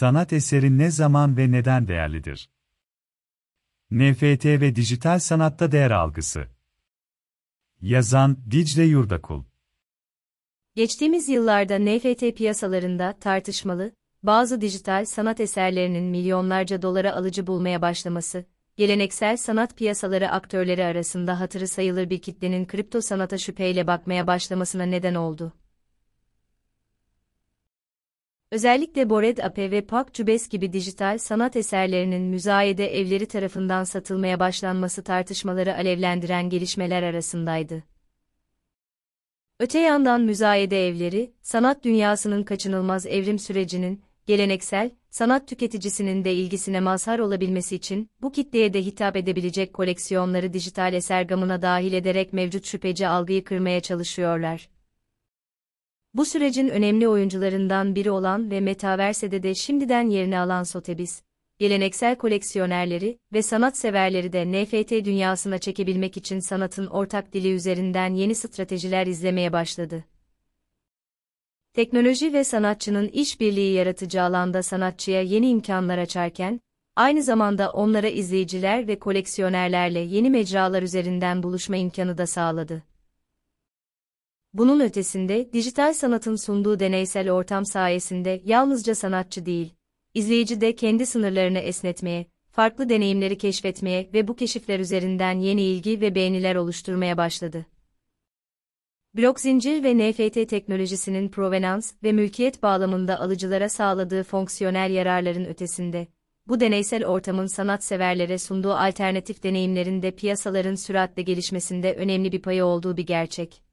Sanat eseri ne zaman ve neden değerlidir? NFT ve dijital sanatta değer algısı. Yazan Dicle Yurdakul. Geçtiğimiz yıllarda NFT piyasalarında tartışmalı, bazı dijital sanat eserlerinin milyonlarca dolara alıcı bulmaya başlaması, geleneksel sanat piyasaları aktörleri arasında hatırı sayılır bir kitlenin kripto sanata şüpheyle bakmaya başlamasına neden oldu. Özellikle Bored Ape ve Pak Cubes gibi dijital sanat eserlerinin müzayede evleri tarafından satılmaya başlanması tartışmaları alevlendiren gelişmeler arasındaydı. Öte yandan müzayede evleri, sanat dünyasının kaçınılmaz evrim sürecinin, geleneksel, sanat tüketicisinin de ilgisine mazhar olabilmesi için, bu kitleye de hitap edebilecek koleksiyonları dijital eser gamına dahil ederek mevcut şüpheci algıyı kırmaya çalışıyorlar. Bu sürecin önemli oyuncularından biri olan ve Metaverse'de de şimdiden yerini alan Sotheby's, geleneksel koleksiyonerleri ve sanat severleri de NFT dünyasına çekebilmek için sanatın ortak dili üzerinden yeni stratejiler izlemeye başladı. Teknoloji ve sanatçının işbirliği yaratıcı alanda sanatçıya yeni imkanlar açarken, aynı zamanda onlara izleyiciler ve koleksiyonerlerle yeni mecralar üzerinden buluşma imkanı da sağladı. Bunun ötesinde, dijital sanatın sunduğu deneysel ortam sayesinde yalnızca sanatçı değil, izleyici de kendi sınırlarını esnetmeye, farklı deneyimleri keşfetmeye ve bu keşifler üzerinden yeni ilgi ve beğeniler oluşturmaya başladı. Blok zincir ve NFT teknolojisinin provenans ve mülkiyet bağlamında alıcılara sağladığı fonksiyonel yararların ötesinde, bu deneysel ortamın sanatseverlere sunduğu alternatif deneyimlerin de piyasaların süratle gelişmesinde önemli bir payı olduğu bir gerçek.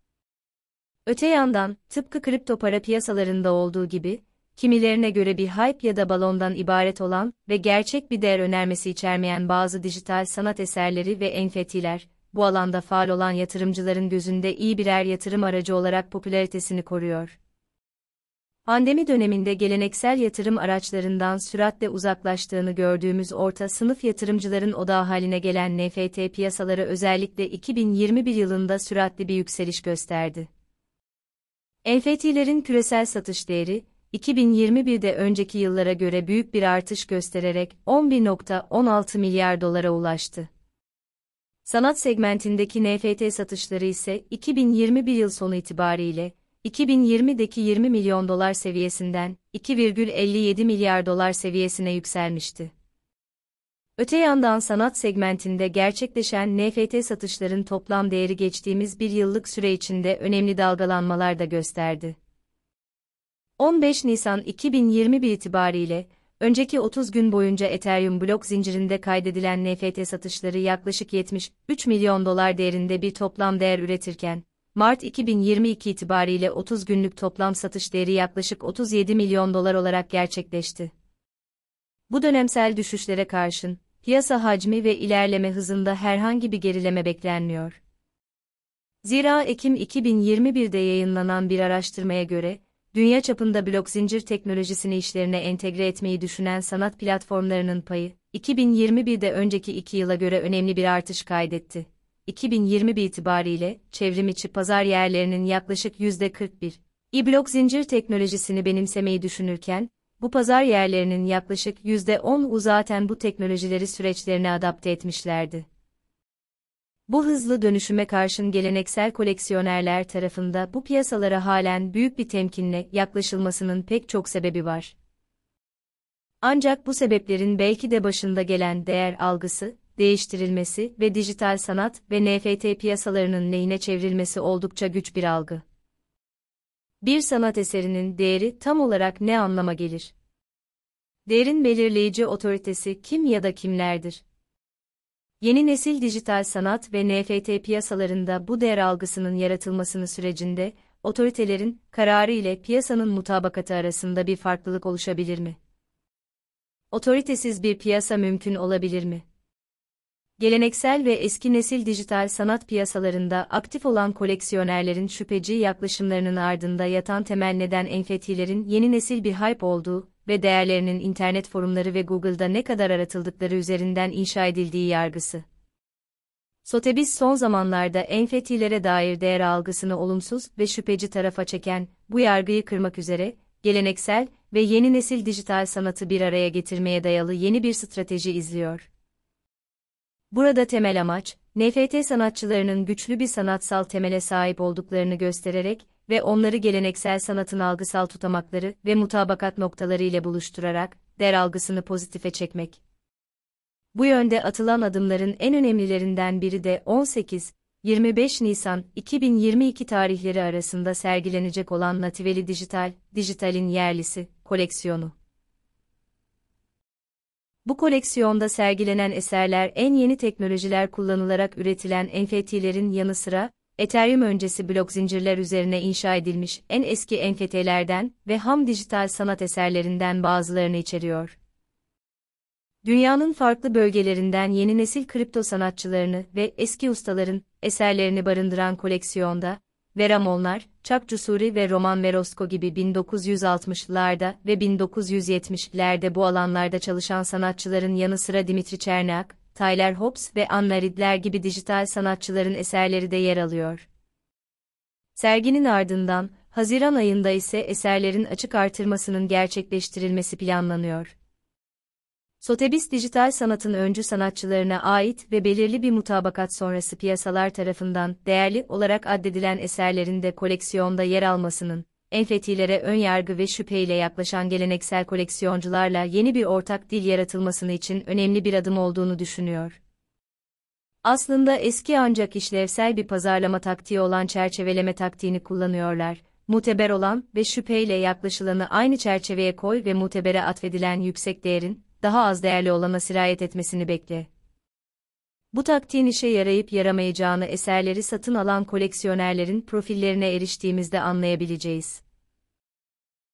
Öte yandan, tıpkı kripto para piyasalarında olduğu gibi, kimilerine göre bir hype ya da balondan ibaret olan ve gerçek bir değer önermesi içermeyen bazı dijital sanat eserleri ve NFT'ler, bu alanda faal olan yatırımcıların gözünde iyi birer yatırım aracı olarak popülaritesini koruyor. Pandemi döneminde geleneksel yatırım araçlarından süratle uzaklaştığını gördüğümüz orta sınıf yatırımcıların odağı haline gelen NFT piyasaları özellikle 2021 yılında süratli bir yükseliş gösterdi. NFT'lerin küresel satış değeri, 2021'de önceki yıllara göre büyük bir artış göstererek 11.16 milyar dolara ulaştı. Sanat segmentindeki NFT satışları ise 2021 yıl sonu itibariyle 2020'deki 20 milyon dolar seviyesinden 2,57 milyar dolar seviyesine yükselmişti. Öte yandan sanat segmentinde gerçekleşen NFT satışların toplam değeri geçtiğimiz bir yıllık süre içinde önemli dalgalanmalar da gösterdi. 15 Nisan 2021 itibariyle, önceki 30 gün boyunca Ethereum blok zincirinde kaydedilen NFT satışları yaklaşık 73 milyon dolar değerinde bir toplam değer üretirken, Mart 2022 itibariyle 30 günlük toplam satış değeri yaklaşık 37 milyon dolar olarak gerçekleşti. Bu dönemsel düşüşlere karşın, piyasa hacmi ve ilerleme hızında herhangi bir gerileme beklenmiyor. Zira Ekim 2021'de yayınlanan bir araştırmaya göre, dünya çapında blok zincir teknolojisini işlerine entegre etmeyi düşünen sanat platformlarının payı, 2021'de önceki iki yıla göre önemli bir artış kaydetti. 2021 itibariyle, çevrim içi pazar yerlerinin yaklaşık %41, i-blok zincir teknolojisini benimsemeyi düşünürken, bu pazar yerlerinin yaklaşık %10'u zaten bu teknolojileri süreçlerine adapte etmişlerdi. Bu hızlı dönüşüme karşın geleneksel koleksiyonerler tarafında bu piyasalara halen büyük bir temkinle yaklaşılmasının pek çok sebebi var. Ancak bu sebeplerin belki de başında gelen değer algısı, değiştirilmesi ve dijital sanat ve NFT piyasalarının lehine çevrilmesi oldukça güç bir algı. Bir sanat eserinin değeri tam olarak ne anlama gelir? Değerin belirleyici otoritesi kim ya da kimlerdir? Yeni nesil dijital sanat ve NFT piyasalarında bu değer algısının yaratılmasını sürecinde, otoritelerin kararı ile piyasanın mutabakatı arasında bir farklılık oluşabilir mi? Otoritesiz bir piyasa mümkün olabilir mi? Geleneksel ve eski nesil dijital sanat piyasalarında aktif olan koleksiyonerlerin şüpheci yaklaşımlarının ardında yatan temel neden NFT'lerin yeni nesil bir hype olduğu ve değerlerinin internet forumları ve Google'da ne kadar aratıldıkları üzerinden inşa edildiği yargısı. Sotheby's son zamanlarda NFT'lere dair değer algısını olumsuz ve şüpheci tarafa çeken, bu yargıyı kırmak üzere, geleneksel ve yeni nesil dijital sanatı bir araya getirmeye dayalı yeni bir strateji izliyor. Burada temel amaç, NFT sanatçılarının güçlü bir sanatsal temele sahip olduklarını göstererek ve onları geleneksel sanatın algısal tutamakları ve mutabakat noktaları ile buluşturarak, der algısını pozitife çekmek. Bu yönde atılan adımların en önemlilerinden biri de 18, 25 Nisan 2022 tarihleri arasında sergilenecek olan Nativeli Dijital, Dijital'in yerlisi, koleksiyonu. Bu koleksiyonda sergilenen eserler en yeni teknolojiler kullanılarak üretilen NFT'lerin yanı sıra, Ethereum öncesi blok zincirler üzerine inşa edilmiş en eski NFT'lerden ve ham dijital sanat eserlerinden bazılarını içeriyor. Dünyanın farklı bölgelerinden yeni nesil kripto sanatçılarını ve eski ustaların eserlerini barındıran koleksiyonda, Veramonlar, Chuck Cusuri ve Roman Verosko gibi 1960'larda ve 1970'lerde bu alanlarda çalışan sanatçıların yanı sıra Dimitri Çernak, Tyler Hobbs ve Anna Ridler gibi dijital sanatçıların eserleri de yer alıyor. Serginin ardından, Haziran ayında ise eserlerin açık artırmasının gerçekleştirilmesi planlanıyor. Sotheby's dijital sanatın öncü sanatçılarına ait ve belirli bir mutabakat sonrası piyasalar tarafından değerli olarak addedilen eserlerin de koleksiyonda yer almasının, NFT'lere ön yargı ve şüpheyle yaklaşan geleneksel koleksiyoncularla yeni bir ortak dil yaratılmasını için önemli bir adım olduğunu düşünüyor. Aslında eski ancak işlevsel bir pazarlama taktiği olan çerçeveleme taktiğini kullanıyorlar. Muteber olan ve şüpheyle yaklaşılanı aynı çerçeveye koy ve mutebere atfedilen yüksek değerin, daha az değerli olana sirayet etmesini bekle. Bu taktiğin işe yarayıp yaramayacağını eserleri satın alan koleksiyonerlerin profillerine eriştiğimizde anlayabileceğiz.